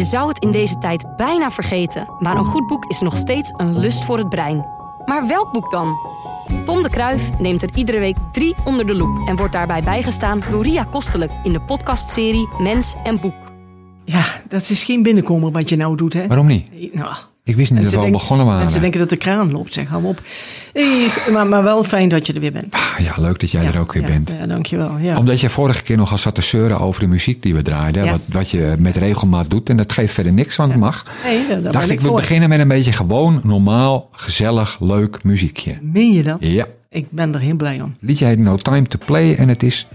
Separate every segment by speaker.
Speaker 1: Je zou het in deze tijd bijna vergeten, maar een goed boek is nog steeds een lust voor het brein. Maar welk boek dan? Tom de Kruif neemt er iedere week drie onder de loep en wordt daarbij bijgestaan door Ria Kostelijk in de podcastserie Mens en Boek.
Speaker 2: Ja, dat is geen binnenkomer wat je nou doet, hè?
Speaker 3: Waarom niet?
Speaker 2: Nou,
Speaker 3: Ik wist niet dat we al begonnen waren.
Speaker 2: Mensen denken dat de kraan loopt, zeg, hou op. Maar, maar wel fijn dat je er weer bent.
Speaker 3: Ah, ja, leuk dat jij er ook weer
Speaker 2: ja,
Speaker 3: bent.
Speaker 2: Ja, dankjewel. Ja.
Speaker 3: Omdat je vorige keer nog al zat te zeuren over de muziek die we draaiden. Wat, wat je met regelmaat doet. En dat geeft verder niks, want het mag.
Speaker 2: Nee,
Speaker 3: Dacht ik,
Speaker 2: ik
Speaker 3: we beginnen met een beetje gewoon, normaal, gezellig, leuk muziekje.
Speaker 2: Meen je dat?
Speaker 3: Ja.
Speaker 2: Ik ben er heel blij om.
Speaker 3: Liedje heet No Time to Play. En het is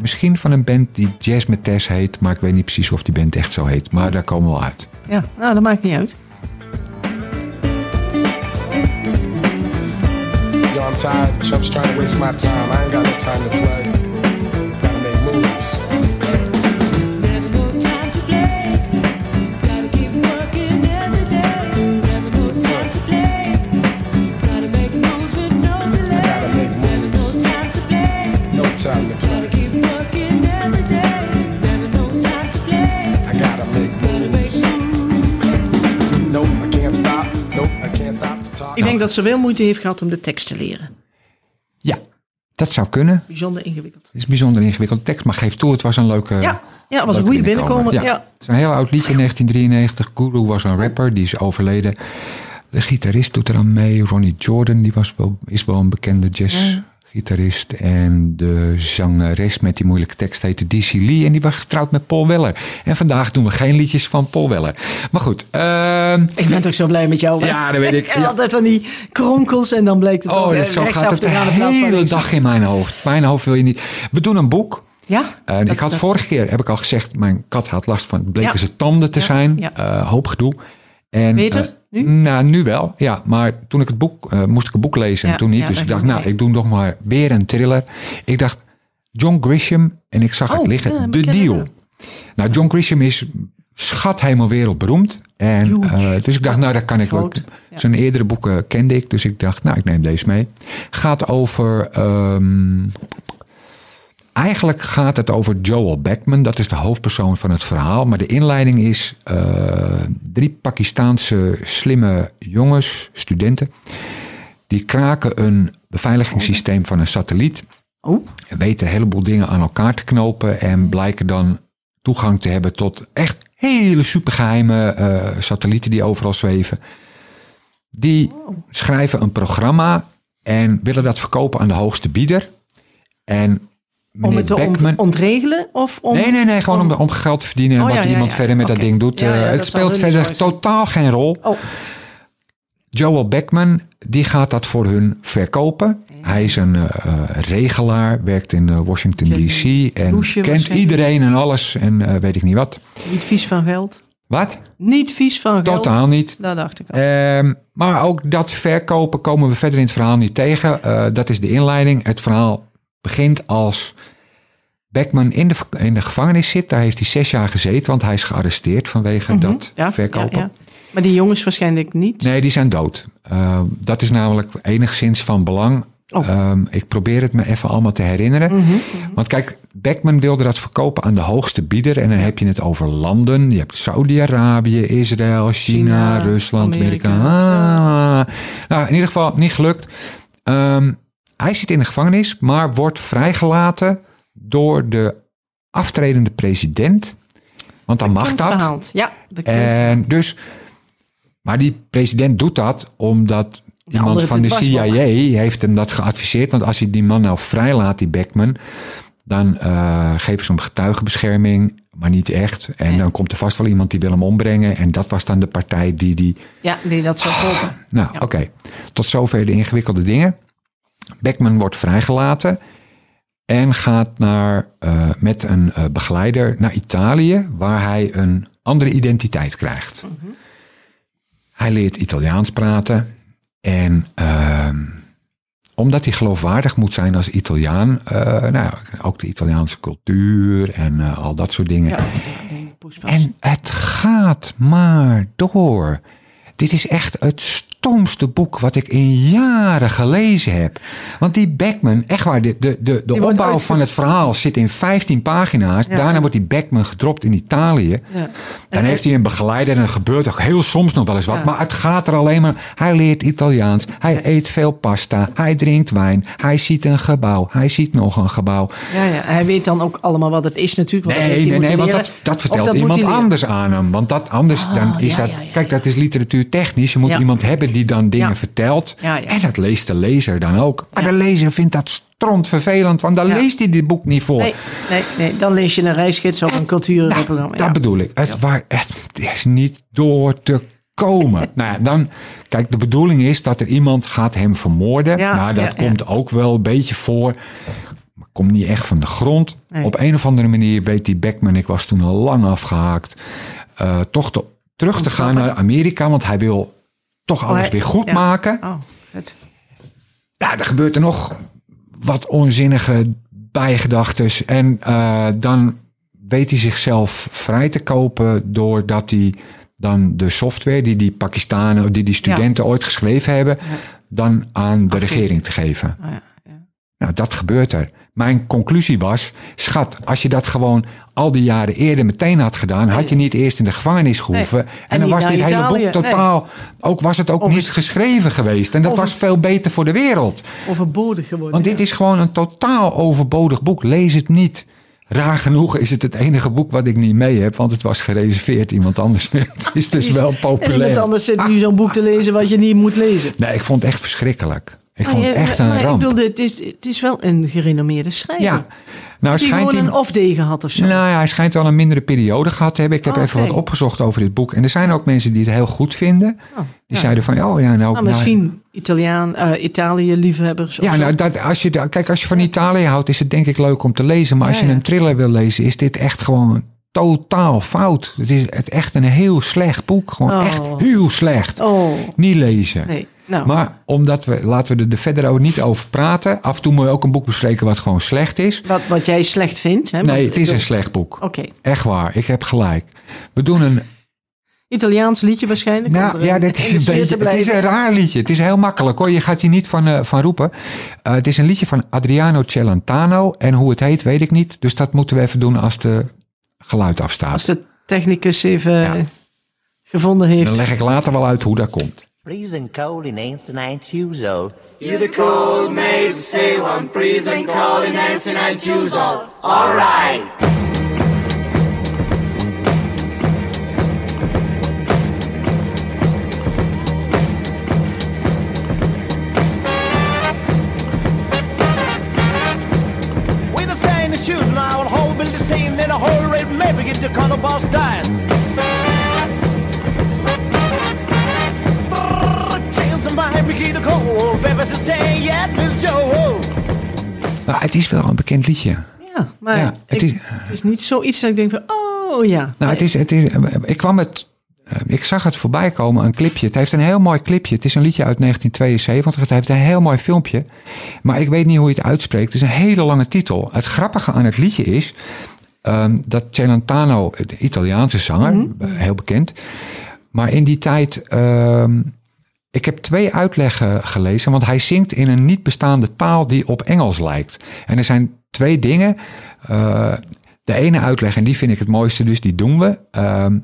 Speaker 3: misschien van een band die Jazz met Tess heet. Maar ik weet niet precies of die band echt zo heet. Maar daar komen we wel uit.
Speaker 2: Ja, nou, dat maakt niet uit.
Speaker 4: I'm tired. Chumps trying to waste my time. I ain't got no time to play.
Speaker 2: Dat ze veel moeite heeft gehad om de tekst te leren.
Speaker 3: Ja, dat zou kunnen.
Speaker 2: Bijzonder ingewikkeld.
Speaker 3: Het is bijzonder ingewikkelde tekst. Maar geef toe, het was een leuke...
Speaker 2: Ja, ja het was een goede binnenkomer. Ja.
Speaker 3: Het is een heel oud liedje, 1993. Guru was een rapper, die is overleden. De gitarist doet er aan mee. Ronnie Jordan, die was wel, is wel een bekende jazzgitarist. En de zangeres met die moeilijke tekst heette DC Lee. En die was getrouwd met Paul Weller. En vandaag doen we geen liedjes van Paul Weller. Maar goed. ehm,
Speaker 2: Ik ben toch zo blij met jou. hè?
Speaker 3: Ja, dat weet ik.
Speaker 2: En
Speaker 3: Ja.
Speaker 2: altijd van die kronkels en dan blijkt het
Speaker 3: oh,
Speaker 2: eh,
Speaker 3: zo gaat het de hele dag in mijn hoofd. Mijn hoofd wil je niet. We doen een boek.
Speaker 2: Ja?
Speaker 3: En ik had
Speaker 2: dat-
Speaker 3: vorige keer, heb ik al gezegd, mijn kat had last van, bleken
Speaker 2: Ja.
Speaker 3: ze tanden te
Speaker 2: Ja,
Speaker 3: zijn.
Speaker 2: ja.
Speaker 3: Eh, hoop gedoe. En,
Speaker 2: Beter? Nu?
Speaker 3: nou, nu wel, ja. Maar toen ik het boek, eh, moest ik een boek lezen en
Speaker 2: Ja,
Speaker 3: toen niet.
Speaker 2: ja,
Speaker 3: dus ik dacht, nou,
Speaker 2: mee.
Speaker 3: ik doe nog maar weer een thriller. Ik dacht, John Grisham, en ik zag het
Speaker 2: Oh,
Speaker 3: liggen,
Speaker 2: ja,
Speaker 3: The Deal. Nou, John Grisham is schat helemaal wereldberoemd. En, eh, dus ik dacht, nou, dat kan ik ook. Zijn eerdere boeken kende ik, dus ik dacht, nou, ik neem deze mee. Gaat over. ehm, eigenlijk gaat het over Joel Beckman, dat is de hoofdpersoon van het verhaal. Maar de inleiding is eh, drie Pakistaanse slimme jongens, studenten. Die kraken een beveiligingssysteem van een satelliet
Speaker 2: Oh,
Speaker 3: weten een heleboel dingen aan elkaar te knopen en blijken dan toegang te hebben tot echt hele supergeheime eh satellieten die overal zweven. Die schrijven een programma en willen dat verkopen aan de hoogste bieder. En
Speaker 2: om het te
Speaker 3: Beckman...
Speaker 2: ontregelen? Of om,
Speaker 3: Nee, nee, nee, gewoon om, om geld te verdienen en
Speaker 2: Oh,
Speaker 3: wat
Speaker 2: ja, ja,
Speaker 3: iemand
Speaker 2: ja.
Speaker 3: verder met dat ding doet. Eh, het speelt verder totaal geen rol.
Speaker 2: Oh,
Speaker 3: Joel Beckman, die gaat dat voor hun verkopen. Hij is een eh, eh, regelaar, werkt in Washington D.C. en kent iedereen en alles en weet ik niet wat.
Speaker 2: niet vies van geld.
Speaker 3: Wat?
Speaker 2: Niet vies van geld.
Speaker 3: Totaal niet.
Speaker 2: Dat dacht ik al.
Speaker 3: Ehm, maar ook dat verkopen komen we verder in het verhaal niet tegen. Dat is de inleiding. Het verhaal begint als Beckman in de, in de gevangenis zit. Daar heeft hij zes jaar gezeten, want hij is gearresteerd vanwege dat
Speaker 2: Mhm. ja,
Speaker 3: verkopen.
Speaker 2: ja, ja. Maar die jongens waarschijnlijk niet.
Speaker 3: Nee, die zijn dood. Uh, dat is namelijk enigszins van belang.
Speaker 2: Oh.
Speaker 3: Um, ik probeer het me even allemaal te herinneren. Want kijk, Beckman wilde dat verkopen aan de hoogste bieder. En dan heb je het over landen. Je hebt Saudi-Arabië, Israël, China,
Speaker 2: China,
Speaker 3: Rusland, Amerika.
Speaker 2: Amerika.
Speaker 3: Ah. Nou, in ieder geval niet gelukt. Um, hij zit in de gevangenis, maar wordt vrijgelaten door de aftredende president. Want dan mag dat.
Speaker 2: Verhaald. Ja, bekend
Speaker 3: En dus, maar die president doet dat omdat iemand van de CIA heeft hem dat geadviseerd. Want als hij die man nou vrijlaat, die Beckman, dan uh, geven ze hem getuigenbescherming, maar niet echt. En nee. dan komt er vast wel iemand die wil hem ombrengen. En dat was dan de partij die die.
Speaker 2: Ja, die dat zou volgen.
Speaker 3: Oh, nou, ja. oké. Okay. Tot zover de ingewikkelde dingen. Beckman wordt vrijgelaten en gaat naar, uh, met een uh, begeleider naar Italië, waar hij een andere identiteit krijgt. Mm -hmm. Hij leert Italiaans praten en uh, omdat hij geloofwaardig moet zijn als Italiaan, uh, nou, ook de Italiaanse cultuur en al dat soort dingen.
Speaker 2: Ja,
Speaker 3: en het gaat maar door. Dit is echt het stomste boek wat ik in jaren gelezen heb. Want die Beckman, echt waar, de, de, de, de opbouw van het verhaal zit in 15 pagina's.
Speaker 2: Ja.
Speaker 3: Daarna wordt die Beckman gedropt in Italië.
Speaker 2: Ja.
Speaker 3: Dan
Speaker 2: En-
Speaker 3: heeft hij een begeleider en er gebeurt ook heel soms nog wel eens wat.
Speaker 2: Ja.
Speaker 3: Maar het gaat er alleen maar. Hij leert Italiaans. Hij eet veel pasta. Hij drinkt wijn. Hij ziet een gebouw. Hij ziet nog een gebouw.
Speaker 2: Ja, ja. Hij weet dan ook allemaal wat het is natuurlijk.
Speaker 3: Nee, nee, nee, want dat, dat vertelt iemand anders aan hem. Want dat anders dan
Speaker 2: Ah,
Speaker 3: is
Speaker 2: ja,
Speaker 3: dat. kijk, dat is literatuur technisch. Je moet iemand hebben die dan dingen
Speaker 2: Ja.
Speaker 3: vertelt.
Speaker 2: Ja.
Speaker 3: En dat leest de lezer dan ook. Maar de lezer vindt dat stront vervelend, want dan leest hij dit boek niet voor.
Speaker 2: Nee, nee, nee, dan lees je een reisgids of een cultuurprogramma.
Speaker 3: Nou, dat bedoel ik. Het, waar, het is niet door te komen. nou ja, dan, kijk, de bedoeling is dat er iemand gaat hem vermoorden.
Speaker 2: Ja,
Speaker 3: nou, dat
Speaker 2: ja, ja.
Speaker 3: komt ook wel een beetje voor. Maar komt niet echt van de grond.
Speaker 2: Nee.
Speaker 3: Op een of andere manier weet die Beckman, ik was toen al lang afgehaakt, eh, toch te- terug te gaan naar Amerika. Want hij wil toch alles
Speaker 2: hij-
Speaker 3: weer goed
Speaker 2: ja.
Speaker 3: maken.
Speaker 2: Oh, het.
Speaker 3: Ja, er gebeurt er nog wat onzinnige bijgedachtes. En eh, dan weet hij zichzelf vrij te kopen doordat hij dan de software die die Pakistanen, die die studenten ooit geschreven hebben, dan aan de regering te geven.
Speaker 2: Oh.
Speaker 3: Nou, dat gebeurt er. Mijn conclusie was, schat, als je dat gewoon al die jaren eerder meteen had gedaan, had je niet eerst in de gevangenis gehoeven.
Speaker 2: Nee.
Speaker 3: En,
Speaker 2: En
Speaker 3: dan was dit hele boek totaal, ook was het ook
Speaker 2: Of
Speaker 3: niet geschreven geweest. En dat was veel beter voor de wereld.
Speaker 2: Overbodig geworden.
Speaker 3: Want dit is gewoon een totaal overbodig boek. Lees het niet. Raar genoeg is het het enige boek wat ik niet mee heb, want het was gereserveerd iemand anders. Het is dus wel
Speaker 2: En iemand
Speaker 3: populair.
Speaker 2: anders zit nu zo'n boek te lezen wat je niet moet lezen.
Speaker 3: Nee, ik vond het echt verschrikkelijk. Ik vond
Speaker 2: Maar
Speaker 3: het echt
Speaker 2: maar
Speaker 3: een
Speaker 2: Ik
Speaker 3: ramp.
Speaker 2: bedoel, het is, het is wel een gerenommeerde schrijver.
Speaker 3: Ja, nou
Speaker 2: die
Speaker 3: schijnt
Speaker 2: gewoon een off-day gehad of zo.
Speaker 3: Nou ja, hij schijnt wel een mindere periode gehad te hebben. Ik heb
Speaker 2: Oh,
Speaker 3: even wat opgezocht over dit boek. En er zijn ook mensen die het heel goed vinden.
Speaker 2: Oh,
Speaker 3: Die
Speaker 2: ja.
Speaker 3: zeiden van, oh ja, nou...
Speaker 2: Nou,
Speaker 3: nou,
Speaker 2: misschien Italiaan, eh, Italië-liefhebbers.
Speaker 3: Ja, nou, dat, als je, kijk, als je van Italië houdt, is het denk ik leuk om te lezen. Maar als
Speaker 2: Ja,
Speaker 3: je een thriller wil lezen, is dit echt gewoon totaal fout. Het is het echt een heel slecht boek. Gewoon
Speaker 2: Oh.
Speaker 3: echt heel slecht.
Speaker 2: Oh,
Speaker 3: Niet lezen.
Speaker 2: nee. Nou,
Speaker 3: Maar omdat we, laten we er, er verder ook niet over praten. Af en toe moet je ook een boek bespreken wat gewoon slecht is.
Speaker 2: wat, wat jij slecht vindt. Hè?
Speaker 3: Nee, het is een slecht boek.
Speaker 2: Oké.
Speaker 3: Echt waar, ik heb gelijk. We doen een
Speaker 2: Italiaans liedje waarschijnlijk.
Speaker 3: Nou ja,
Speaker 2: in
Speaker 3: is een beetje. Het is een raar liedje. Het is heel makkelijk hoor. Je gaat hier niet van, eh, van roepen. Eh, het is een liedje van Adriano Celentano. En hoe het heet, weet ik niet. Dus dat moeten we even doen als de geluid afstaat.
Speaker 2: Als de technicus even
Speaker 3: Ja.
Speaker 2: gevonden heeft.
Speaker 3: Dan leg ik later wel uit hoe dat komt.
Speaker 5: Freezing cold in ancient Tuesday.
Speaker 6: You the cold maze, say one and call in choose all. All right.
Speaker 3: Het is wel een bekend liedje.
Speaker 2: Ja, maar
Speaker 3: Ja, het
Speaker 2: ik-
Speaker 3: is-
Speaker 2: het is niet zoiets dat ik denk van, oh ja.
Speaker 3: Nou, het is, het is, ik kwam het. eh, Ik zag het voorbij komen, een clipje. Het heeft een heel mooi clipje. Het is een liedje uit 1972. Het heeft een heel mooi filmpje. Maar ik weet niet hoe je het uitspreekt. Het is een hele lange titel. Het grappige aan het liedje is ehm, dat Celentano, de Italiaanse zanger,
Speaker 2: Mhm.
Speaker 3: eh, heel bekend. Maar in die tijd. ehm, ik heb twee uitleggen gelezen, want hij zingt in een niet bestaande taal die op Engels lijkt. En er zijn twee dingen. Eh, de ene uitleg, en die vind ik het mooiste, dus die doen we. Ehm,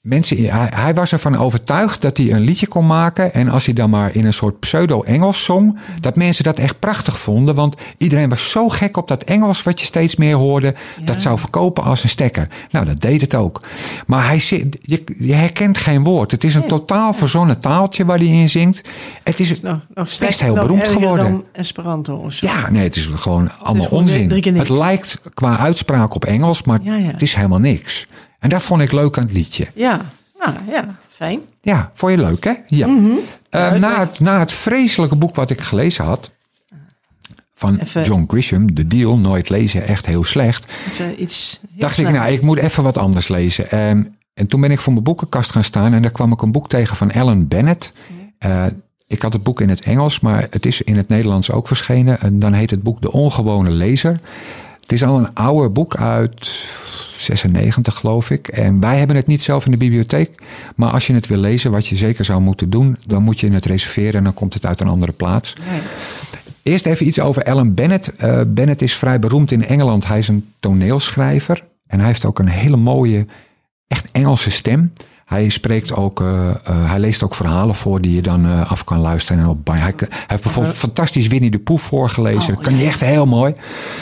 Speaker 3: mensen, hij, hij was ervan overtuigd dat hij een liedje kon maken. En als hij dan maar in een soort pseudo-Engels zong, dat mensen dat echt prachtig vonden. Want iedereen was zo gek op dat Engels wat je steeds meer hoorde. Dat zou verkopen als een stekker. Nou, dat deed het ook. Maar hij, je, je herkent geen woord. Het is een totaal verzonnen taaltje waar hij in zingt. Het is
Speaker 2: nog, nog
Speaker 3: best heel
Speaker 2: nog
Speaker 3: beroemd geworden.
Speaker 2: dan Esperanto of zo.
Speaker 3: Ja, nee, het is gewoon allemaal onzin. Het lijkt qua uitspraak op Engels, maar
Speaker 2: Ja, ja.
Speaker 3: het is helemaal niks. En dat vond ik leuk aan het liedje.
Speaker 2: Ja, nou ja, fijn.
Speaker 3: Ja, vond je leuk, hè? Ja.
Speaker 2: Mhm.
Speaker 3: Eh, na, het, na het vreselijke boek wat ik gelezen had... van
Speaker 2: Even-
Speaker 3: John Grisham, The Deal, nooit lezen, echt heel slecht...
Speaker 2: Even iets heel
Speaker 3: dacht ik, nou, ik moet even wat anders lezen. En, en toen ben ik voor mijn boekenkast gaan staan... en daar kwam ik een boek tegen van Ellen Bennett... Eh, ik had het boek in het Engels, maar het is in het Nederlands ook verschenen. En dan heet het boek De Ongewone Lezer. Het is al een ouder boek uit 96, geloof ik. En wij hebben het niet zelf in de bibliotheek. Maar als je het wil lezen, wat je zeker zou moeten doen, dan moet je het reserveren en dan komt het uit een andere plaats. Eerst even iets over Alan Bennett. Eh, Bennett is vrij beroemd in Engeland. Hij is een toneelschrijver. En hij heeft ook een hele mooie, echt Engelse stem. Hij spreekt ook, eh, eh, hij leest ook verhalen voor die je dan eh, af kan luisteren. En op, hij, hij heeft bijvoorbeeld fantastisch Winnie de Pooh voorgelezen.
Speaker 2: Oh,
Speaker 3: dat kan
Speaker 2: ja.
Speaker 3: hij echt heel mooi.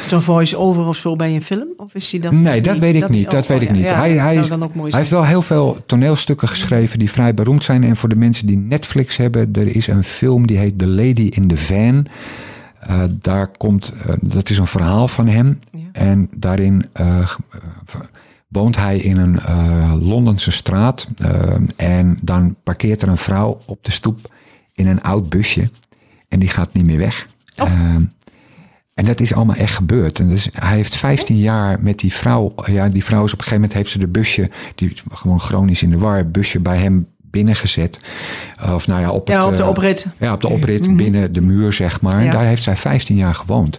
Speaker 2: Zo'n voice-over of zo bij een film? Of is hij dat
Speaker 3: Nee, dat weet ik niet. Dat weet ik niet. hij is- heeft wel heel veel toneelstukken geschreven die vrij beroemd zijn. En voor de mensen die Netflix hebben, er is een film die heet The Lady in the Van. Daar komt, dat is een verhaal van hem. En daarin woont hij in een eh, Londense straat. eh, en dan parkeert er een vrouw op de stoep in een oud busje. En die gaat niet meer weg.
Speaker 2: Oh.
Speaker 3: Eh, en dat is allemaal echt gebeurd. En dus hij heeft 15 jaar met die vrouw. Ja, die vrouw is op een gegeven moment heeft ze de busje, die gewoon chronisch in de war, busje bij hem binnengezet. Uh, Of nou ja, op,
Speaker 2: Ja,
Speaker 3: het,
Speaker 2: op de
Speaker 3: eh,
Speaker 2: oprit.
Speaker 3: Ja, op de oprit binnen de muur, zeg maar. En daar heeft zij 15 jaar gewoond.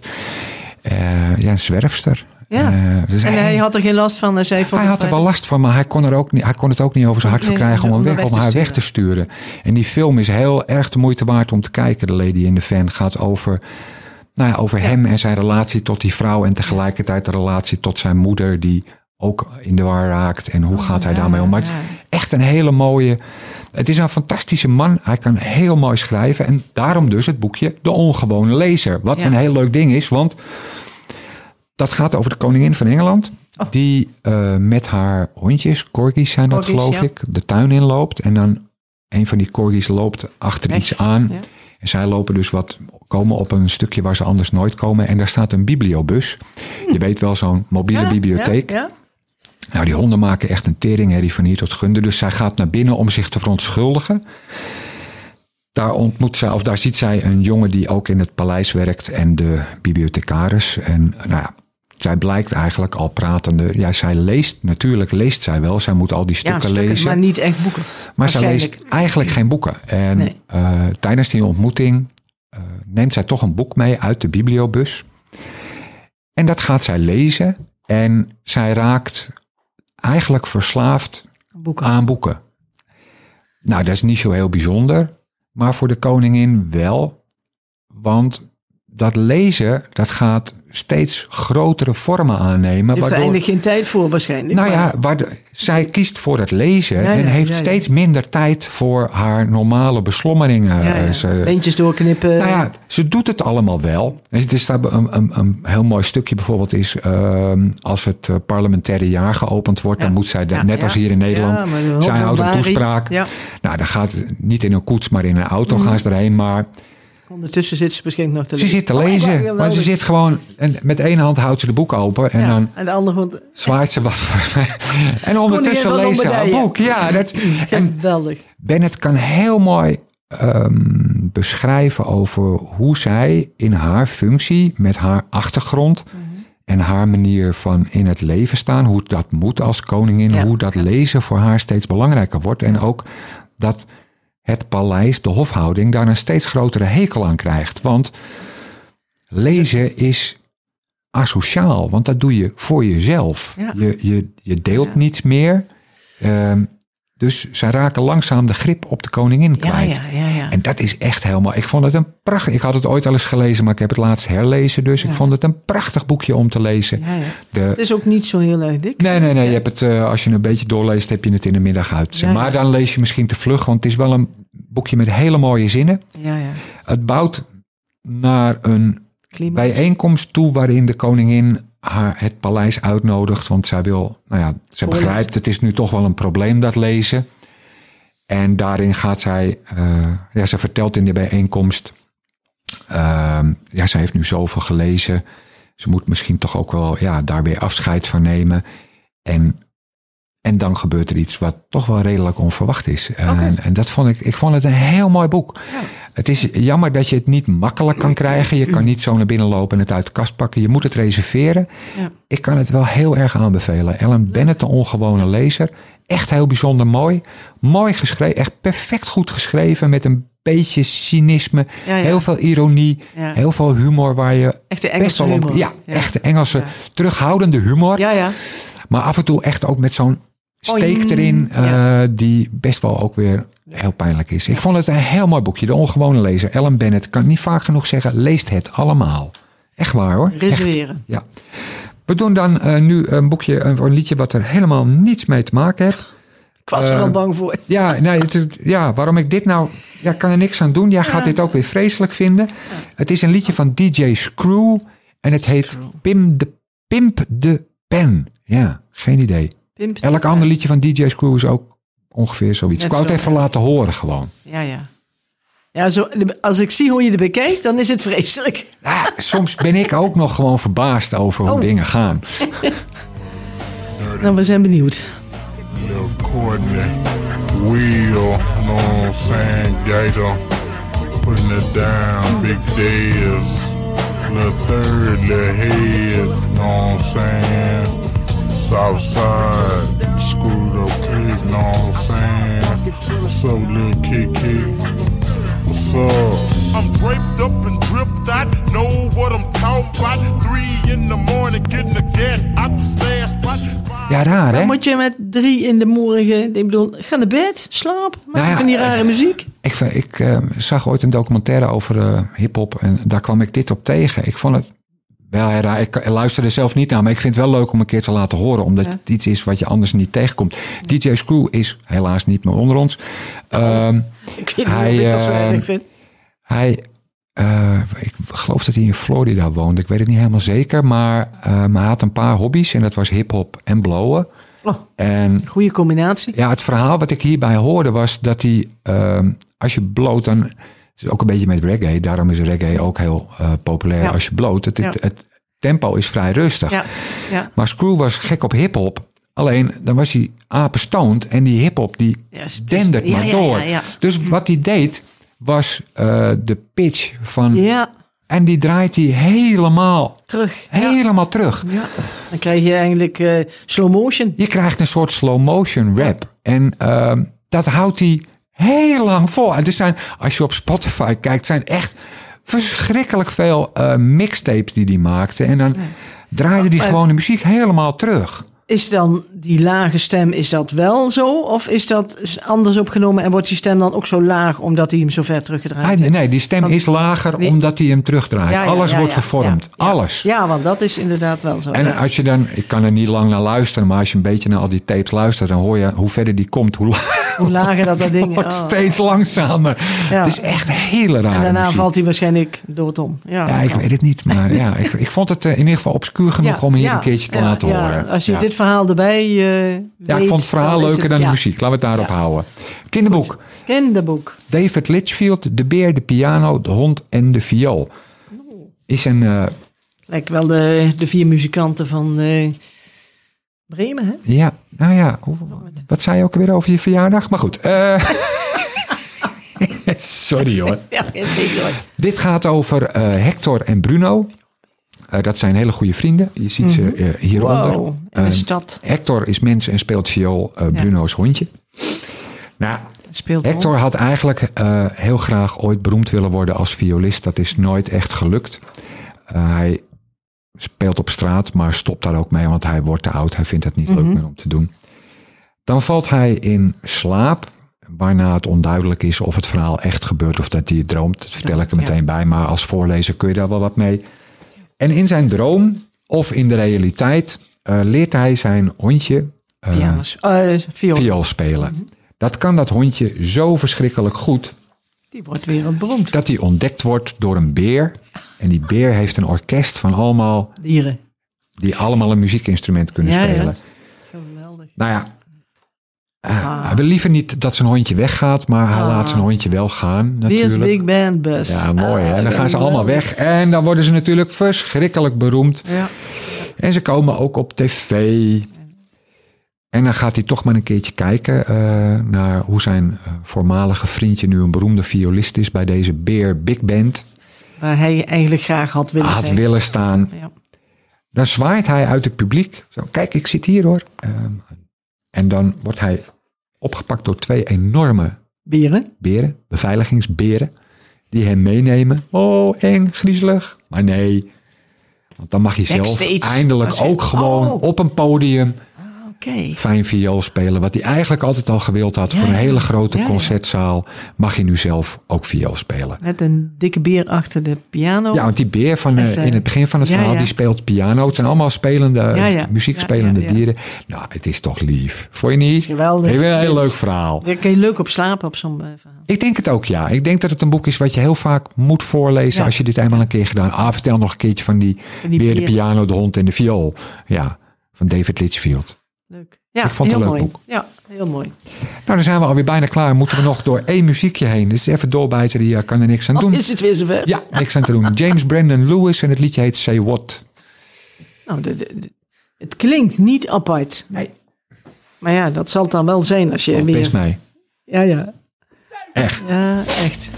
Speaker 3: Ja, een zwerfster.
Speaker 2: Ja.
Speaker 3: Eh, dus
Speaker 2: En hij had er geen last van. Hij, zei van
Speaker 3: hij had er wel last van, maar hij kon, er ook niet, hij kon het ook niet over zijn hart
Speaker 2: Nee,
Speaker 3: verkrijgen om,
Speaker 2: om
Speaker 3: weg,
Speaker 2: weg
Speaker 3: om
Speaker 2: te
Speaker 3: haar weg te sturen. En die film is heel erg de moeite waard om te kijken. De Lady in the Van gaat over, nou ja, over hem en zijn relatie tot die vrouw. En tegelijkertijd de relatie tot zijn moeder, die ook in de war raakt. En hoe gaat hij daarmee om? Maar het is echt een hele mooie. Het is een fantastische man. Hij kan heel mooi schrijven. En daarom dus het boekje De Ongewone Lezer. Wat een heel leuk ding is, want dat gaat over de koningin van Engeland. Die eh, met haar hondjes, corgis zijn dat geloof
Speaker 2: ja.
Speaker 3: ik, de tuin inloopt. En dan een van die corgis loopt achter iets aan.
Speaker 2: ja.
Speaker 3: En zij lopen dus wat, komen op een stukje waar ze anders nooit komen. En daar staat een bibliobus. Je weet wel, zo'n mobiele
Speaker 2: Ja,
Speaker 3: bibliotheek.
Speaker 2: Ja.
Speaker 3: Nou, die honden maken echt een teringherrie van hier tot gunde. Dus zij gaat naar binnen om zich te verontschuldigen. Daar ontmoet zij, of daar ziet zij een jongen die ook in het paleis werkt en de bibliothecaris. En nou ja, zij blijkt eigenlijk al pratende. Ja, zij leest, natuurlijk leest zij wel. Zij moet al die
Speaker 2: Ja,
Speaker 3: stukken,
Speaker 2: stukken,
Speaker 3: lezen.
Speaker 2: maar niet echt boeken.
Speaker 3: Maar zij leest eigenlijk geen boeken. En
Speaker 2: Nee.
Speaker 3: eh, tijdens die ontmoeting eh, neemt zij toch een boek mee uit de bibliobus. En dat gaat zij lezen. En zij raakt eigenlijk verslaafd
Speaker 2: Boeken.
Speaker 3: aan boeken. Nou, dat is niet zo heel bijzonder. Maar voor de koningin wel. Want dat lezen, dat gaat steeds grotere vormen aannemen.
Speaker 2: Ze heeft er
Speaker 3: waardoor-
Speaker 2: geen tijd voor waarschijnlijk.
Speaker 3: nou ja, waardoor, zij kiest voor het lezen
Speaker 2: Ja,
Speaker 3: en heeft
Speaker 2: ja,
Speaker 3: steeds minder tijd voor haar normale beslommeringen. Eh, Ze,
Speaker 2: Beentjes doorknippen.
Speaker 3: nou ja, ze doet het allemaal wel. Er is daar een, een, een heel mooi stukje bijvoorbeeld is... ehm, als het eh, parlementaire jaar geopend wordt... dan moet zij, de- net als hier in Nederland...
Speaker 2: Ja, maar de
Speaker 3: zij houdt een toespraak. Nou, dan gaat niet in een koets, maar in een auto gaan ze erheen. Maar
Speaker 2: Ondertussen zit ze misschien nog te
Speaker 3: ze
Speaker 2: lezen.
Speaker 3: zit te
Speaker 2: Oh,
Speaker 3: lezen.
Speaker 2: geweldig.
Speaker 3: maar ze zit gewoon... En met één hand houdt ze de boek open. En
Speaker 2: Ja,
Speaker 3: dan
Speaker 2: En de andere vond
Speaker 3: zwaait ze wat. en ondertussen leest ze haar boek. Ja, dat,
Speaker 2: geweldig.
Speaker 3: Bennett kan heel mooi ehm, beschrijven over hoe zij in haar functie, met haar achtergrond en haar manier van in het leven staan, hoe dat moet als koningin,
Speaker 2: Ja.
Speaker 3: hoe dat lezen voor haar steeds belangrijker wordt. En ook dat het paleis, de hofhouding, daar een steeds grotere hekel aan krijgt. Want lezen is asociaal, want dat doe je voor jezelf.
Speaker 2: Ja.
Speaker 3: Je, je, je deelt
Speaker 2: Ja.
Speaker 3: niets meer. Ehm, dus zij raken langzaam de grip op de koningin kwijt.
Speaker 2: ja.
Speaker 3: En dat is echt helemaal. Ik vond het een prachtig. Ik had het ooit al eens gelezen, maar ik heb het laatst herlezen. Dus ik vond het een prachtig boekje om te lezen. De,
Speaker 2: Het is ook niet zo heel erg dik.
Speaker 3: nee, nee, nee. Je hebt het, eh, als je een beetje doorleest, heb je het in de middag uit. Maar dan lees je misschien te vlug, want het is wel een boekje met hele mooie zinnen.
Speaker 2: Ja, ja.
Speaker 3: Het bouwt naar een
Speaker 2: Klimaat.
Speaker 3: bijeenkomst toe waarin de koningin haar het paleis uitnodigt. Want zij wil, nou ja, ze begrijpt, het is nu toch wel een probleem dat lezen. En daarin gaat zij, eh, ja, ze vertelt in de bijeenkomst, ehm, ja, ze heeft nu zoveel gelezen. Ze moet misschien toch ook wel, ja, daar weer afscheid van nemen. En En dan gebeurt er iets wat toch wel redelijk onverwacht is. En, en dat vond ik, ik vond het een heel mooi boek. Het is jammer dat je het niet makkelijk kan krijgen. Je kan niet zo naar binnen lopen en het uit de kast pakken. Je moet het reserveren.
Speaker 2: Ja.
Speaker 3: Ik kan het wel heel erg aanbevelen. Ellen Bennett, de ongewone lezer. Echt heel bijzonder mooi. Mooi geschreven, echt perfect goed geschreven. Met een beetje cynisme.
Speaker 2: Ja, ja.
Speaker 3: Heel veel ironie.
Speaker 2: Ja.
Speaker 3: Heel veel humor waar je
Speaker 2: Echte
Speaker 3: best
Speaker 2: Engelse
Speaker 3: wel op-
Speaker 2: humor.
Speaker 3: Ja,
Speaker 2: Ja.
Speaker 3: echte Engelse,
Speaker 2: Ja.
Speaker 3: terughoudende humor.
Speaker 2: Ja, ja.
Speaker 3: Maar af en toe echt ook met zo'n steek erin. eh,
Speaker 2: Ja.
Speaker 3: Die best wel ook weer heel pijnlijk is. Ik vond het een heel mooi boekje. De ongewone lezer. Ellen Bennett. Ik kan niet vaak genoeg zeggen. Leest het allemaal. Echt waar hoor.
Speaker 2: Reserveren.
Speaker 3: Ja. We doen dan eh, nu een boekje, een, een liedje wat er helemaal niets mee te maken heeft.
Speaker 2: Ik was er
Speaker 3: Eh,
Speaker 2: al bang voor.
Speaker 3: Ja, nee, het, ja, waarom ik dit nou... Ja, kan er niks aan doen. Jij gaat dit ook weer vreselijk vinden. Het is een liedje van DJ Screw. En het heet Pim de, Pimp de Pen. Ja, geen idee. Elk ander liedje van DJ Screw is ook ongeveer zoiets.
Speaker 2: Net
Speaker 3: ik wou het even laten horen gewoon.
Speaker 2: Ja, ja. Ja, zo, als ik zie hoe je het bekijkt, dan is het vreselijk.
Speaker 3: Ja, soms ben ik ook nog gewoon verbaasd over hoe
Speaker 2: Oh.
Speaker 3: dingen gaan.
Speaker 2: Nou, we zijn benieuwd.
Speaker 7: Saying? Gator, putting it down, Big Dez, Little Third, Head, saying? Southside, screwed up pig, know what I'm saying? What's up, Little Kiki? What's up?
Speaker 8: I'm draped up and dripped out. Know what I'm talking about. Three in the morning, getting the get out the stash spot.
Speaker 3: Ja, raar hè?
Speaker 2: Dan moet je met drie in de morgen, ik bedoel, ga naar bed, slaap, maak
Speaker 3: Nou ja,
Speaker 2: van die rare muziek.
Speaker 3: Ik, vind- ik eh, zag ooit een documentaire over eh hip-hop en daar kwam ik dit op tegen. Ik vond het wel heel raar. Ik luisterde zelf niet naar, maar ik vind het wel leuk om een keer te laten horen, omdat
Speaker 2: Ja.
Speaker 3: het iets is wat je anders niet tegenkomt. DJ Screw is helaas niet meer onder ons. Ehm,
Speaker 2: Ik weet niet
Speaker 3: Hij,
Speaker 2: of ik dat zo erg vind.
Speaker 3: hij, eh, ik geloof dat hij in Florida woonde. Ik weet het niet helemaal zeker, maar, maar hij had een paar hobby's en dat was hip-hop en blowen.
Speaker 2: Oh,
Speaker 3: En
Speaker 2: goede combinatie.
Speaker 3: ja, het verhaal wat ik hierbij hoorde was dat hij, ehm, als je bloot, dan. Is ook een beetje met reggae, daarom is reggae ook heel eh, populair
Speaker 2: Ja.
Speaker 3: als je bloot. Het, het,
Speaker 2: Ja.
Speaker 3: het tempo is vrij rustig.
Speaker 2: Ja, ja.
Speaker 3: Maar Screw was gek op hip-hop. Alleen dan was hij apenstoned en die hip-hop die
Speaker 2: is-
Speaker 3: dendert maar door. Dus wat hij deed was eh, de pitch van.
Speaker 2: Ja,
Speaker 3: En die draait hij helemaal,
Speaker 2: terug.
Speaker 3: Helemaal terug.
Speaker 2: Ja. Dan krijg je eigenlijk eh, slow motion.
Speaker 3: Je krijgt een soort slow motion rap. En ehm, dat houdt hij heel lang vol. En er zijn, als je op Spotify kijkt, zijn echt verschrikkelijk veel eh, mixtapes die hij maakte. En dan draaide hij
Speaker 2: Maar-
Speaker 3: gewoon de muziek helemaal terug.
Speaker 2: Is dan die lage stem, is dat wel zo? Of is dat anders opgenomen en wordt die stem dan ook zo laag omdat hij hem zo ver teruggedraaid heeft?
Speaker 3: nee, die stem
Speaker 2: Want-
Speaker 3: is lager
Speaker 2: Nee.
Speaker 3: omdat hij hem terugdraait.
Speaker 2: Ja, ja,
Speaker 3: Alles
Speaker 2: ja,
Speaker 3: wordt vervormd. Alles.
Speaker 2: Ja, want dat is inderdaad wel zo.
Speaker 3: En als je dan, ik kan er niet lang naar luisteren, maar als je een beetje naar al die tapes luistert, dan hoor je hoe verder die komt, hoe, la-
Speaker 2: Hoe lager dat dat ding
Speaker 3: wordt
Speaker 2: oh.
Speaker 3: steeds langzamer. Het is echt hele raar.
Speaker 2: En daarna valt hij waarschijnlijk doodom. Ja,
Speaker 3: Ja, ik weet het niet, maar ja, ik, ik vond het eh, in ieder geval obscuur genoeg om hier een keertje te laten horen.
Speaker 2: Als je
Speaker 3: ja.
Speaker 2: dit verhaal erbij eh
Speaker 3: ja, ik vond het verhaal leuker dan de muziek. Laten we het daarop houden. Kinderboek.
Speaker 2: Kinderboek.
Speaker 3: David Litchfield, De Beer, de Piano, de Hond en de Viool. Is een, eh,
Speaker 2: Lijkt wel de, de vier muzikanten van eh, Bremen, hè?
Speaker 3: ja, nou ja, hoe- wat zei je ook weer over je verjaardag? Maar goed. sorry hoor.
Speaker 2: Ja.
Speaker 3: Dit gaat over Hector en Bruno. Eh, dat zijn hele goede vrienden. Je ziet ze eh, hieronder.
Speaker 2: Wow, in de
Speaker 3: Eh,
Speaker 2: stad.
Speaker 3: Hector is mens en speelt viool. eh, Bruno is hondje. Nou,
Speaker 2: Speelt
Speaker 3: Hector had eigenlijk heel graag ooit beroemd willen worden als violist. Dat is nooit echt gelukt. Hij speelt op straat, maar stopt daar ook mee, want hij wordt te oud. Hij vindt het niet leuk meer om te doen. Dan valt hij in slaap, waarna het onduidelijk is of het verhaal echt gebeurt of dat hij het droomt. Dat vertel ik er
Speaker 2: Ja.
Speaker 3: meteen bij, maar als voorlezer kun je daar wel wat mee. En in zijn droom of in de realiteit eh, leert hij zijn hondje. Eh,
Speaker 2: viool.
Speaker 3: viool spelen. Dat kan dat hondje zo verschrikkelijk goed
Speaker 2: Die wordt wereldberoemd.
Speaker 3: dat hij ontdekt wordt door een beer. En die beer heeft een orkest van allemaal
Speaker 2: Dieren.
Speaker 3: die allemaal een muziekinstrument kunnen
Speaker 2: Ja, ja.
Speaker 3: spelen.
Speaker 2: Geweldig.
Speaker 3: Nou ja, eh, hij wil liever niet dat zijn hondje weggaat, maar hij
Speaker 2: Ah.
Speaker 3: laat zijn hondje wel gaan.
Speaker 2: Wie is
Speaker 3: Natuurlijk.
Speaker 2: Big Band Bus?
Speaker 3: Ja, mooi hè.
Speaker 2: Ah,
Speaker 3: Dan gaan ze allemaal weg. En dan worden ze natuurlijk verschrikkelijk beroemd.
Speaker 2: Ja.
Speaker 3: En ze komen ook op tv. En dan gaat hij toch maar een keertje kijken eh, naar hoe zijn eh, voormalige vriendje nu een beroemde violist is bij deze Beer Big Band.
Speaker 2: Waar hij eigenlijk graag had willen
Speaker 3: Had willen staan.
Speaker 2: Ja.
Speaker 3: Dan zwaait hij uit het publiek. Zo, kijk, ik zit hier hoor. Ehm, en dan wordt hij opgepakt door twee enorme
Speaker 2: Beren.
Speaker 3: beren, beveiligingsberen, die hem meenemen. Oh, eng, griezelig. Maar nee, want dan mag hij zelf
Speaker 2: Backstage.
Speaker 3: eindelijk ook gewoon
Speaker 2: Oh.
Speaker 3: op een podium Fijn viool spelen. Wat hij eigenlijk altijd al gewild had voor een hele grote
Speaker 2: Ja,
Speaker 3: concertzaal. Mag hij nu zelf ook viool spelen.
Speaker 2: Met een dikke beer achter de piano.
Speaker 3: Ja, want die beer van,
Speaker 2: Is,
Speaker 3: eh,
Speaker 2: eh,
Speaker 3: in het begin van het verhaal, die speelt piano. Het zijn allemaal spelende, muziekspelende dieren. Nou, het is toch lief. Vond je niet?
Speaker 2: is geweldig.
Speaker 3: Heel, heel leuk verhaal.
Speaker 2: Daar kun je leuk op slapen op zo'n eh, verhaal.
Speaker 3: Ik denk het ook, ja. Ik denk dat het een boek is wat je heel vaak moet voorlezen als je dit eenmaal een keer gedaan. Ah, vertel nog een keertje van die,
Speaker 2: Van die
Speaker 3: weer de piano, de hond en de viool. Ja, van David Litchfield.
Speaker 2: Leuk. Ja,
Speaker 3: Ik vond het
Speaker 2: heel
Speaker 3: een leuk
Speaker 2: mooi.
Speaker 3: boek.
Speaker 2: Ja, heel mooi.
Speaker 3: Nou, dan zijn we alweer bijna klaar. Moeten we nog door één muziekje heen. Dus even doorbijten, die eh, kan er niks aan
Speaker 2: Oh,
Speaker 3: doen.
Speaker 2: is het weer zover?
Speaker 3: Ja, niks aan te doen. James Brandon Lewis en het liedje heet Say What.
Speaker 2: Nou, de, de- de- het klinkt niet apart.
Speaker 3: Nee.
Speaker 2: Maar ja, dat zal het dan wel zijn als je
Speaker 3: Oh,
Speaker 2: weer...
Speaker 3: mee.
Speaker 2: Ja, ja.
Speaker 3: Echt.
Speaker 2: Ja, echt.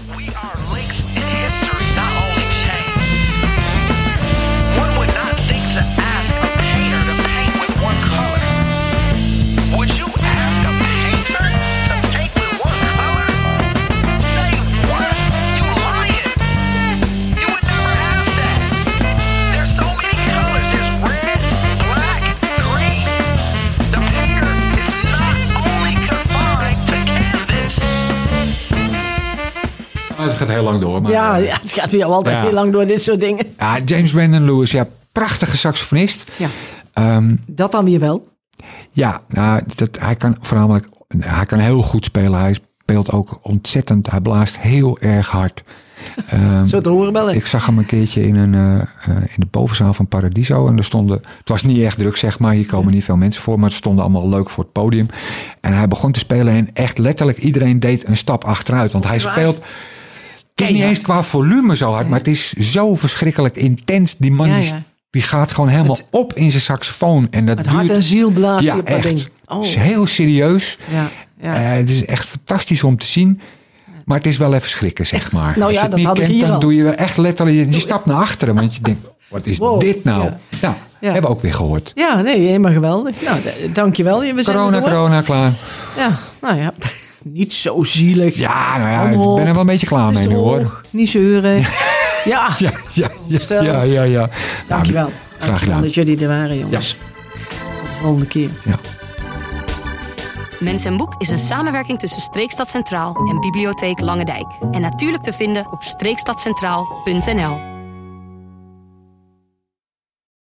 Speaker 3: Het gaat heel lang door. Maar,
Speaker 2: Ja,
Speaker 3: eh,
Speaker 2: ja, het gaat weer altijd heel lang door dit soort dingen.
Speaker 3: ja, James Brandon Lewis, ja, prachtige saxofonist.
Speaker 2: Ja.
Speaker 3: Ehm,
Speaker 2: Dat dan weer wel.
Speaker 3: Ja, nou, dat, hij kan voornamelijk hij kan heel goed spelen. Hij speelt ook ontzettend. Hij blaast heel erg hard. Ehm,
Speaker 2: Zo te horen wel.
Speaker 3: ik zag hem een keertje in, een, eh, eh, in de bovenzaal van Paradiso. En er stonden, het was niet echt druk, zeg maar. Hier komen niet veel mensen voor. Maar ze stonden allemaal leuk voor het podium. En hij begon te spelen. En echt letterlijk iedereen deed een stap achteruit. Want hij speelt. Het is niet eens qua volume zo hard. Maar het is zo verschrikkelijk intens. Die man die, gaat gewoon helemaal op in zijn saxofoon. En dat
Speaker 2: Met
Speaker 3: duurt,
Speaker 2: hart en ziel blaast
Speaker 3: ja,
Speaker 2: op
Speaker 3: echt.
Speaker 2: ding. Oh.
Speaker 3: Het is heel serieus.
Speaker 2: Ja, ja.
Speaker 3: Eh, het is echt fantastisch om te zien. Maar het is wel even schrikken, zeg maar.
Speaker 2: Nou
Speaker 3: Als
Speaker 2: ja,
Speaker 3: je het
Speaker 2: dat
Speaker 3: niet kent, dan
Speaker 2: al.
Speaker 3: doe je echt letterlijk... Je, stapt naar achteren, want je denkt... Wat is
Speaker 2: Wow,
Speaker 3: dit nou?
Speaker 2: ja.
Speaker 3: Nou,
Speaker 2: Ja.
Speaker 3: hebben we ook weer gehoord.
Speaker 2: ja, nee, helemaal geweldig. Nou, dankjewel. We zijn
Speaker 3: Corona, corona, klaar.
Speaker 2: Ja, nou ja. Niet zo zielig.
Speaker 3: Ja, nou ja, ik ben er wel een beetje klaar
Speaker 2: Het is
Speaker 3: mee nu, hoor.
Speaker 2: Niet zeuren. Ja,
Speaker 3: Ja, ja, ja,
Speaker 2: Stel.
Speaker 3: ja, ja, ja.
Speaker 2: dankjewel.
Speaker 3: Nou, graag gedaan.
Speaker 2: dat jullie er waren, jongens. Tot de volgende keer.
Speaker 3: Ja.
Speaker 1: Mens en Boek is een samenwerking tussen Streekstad Centraal en Bibliotheek Lange Dijk. En natuurlijk te vinden op streekstadcentraal.nl.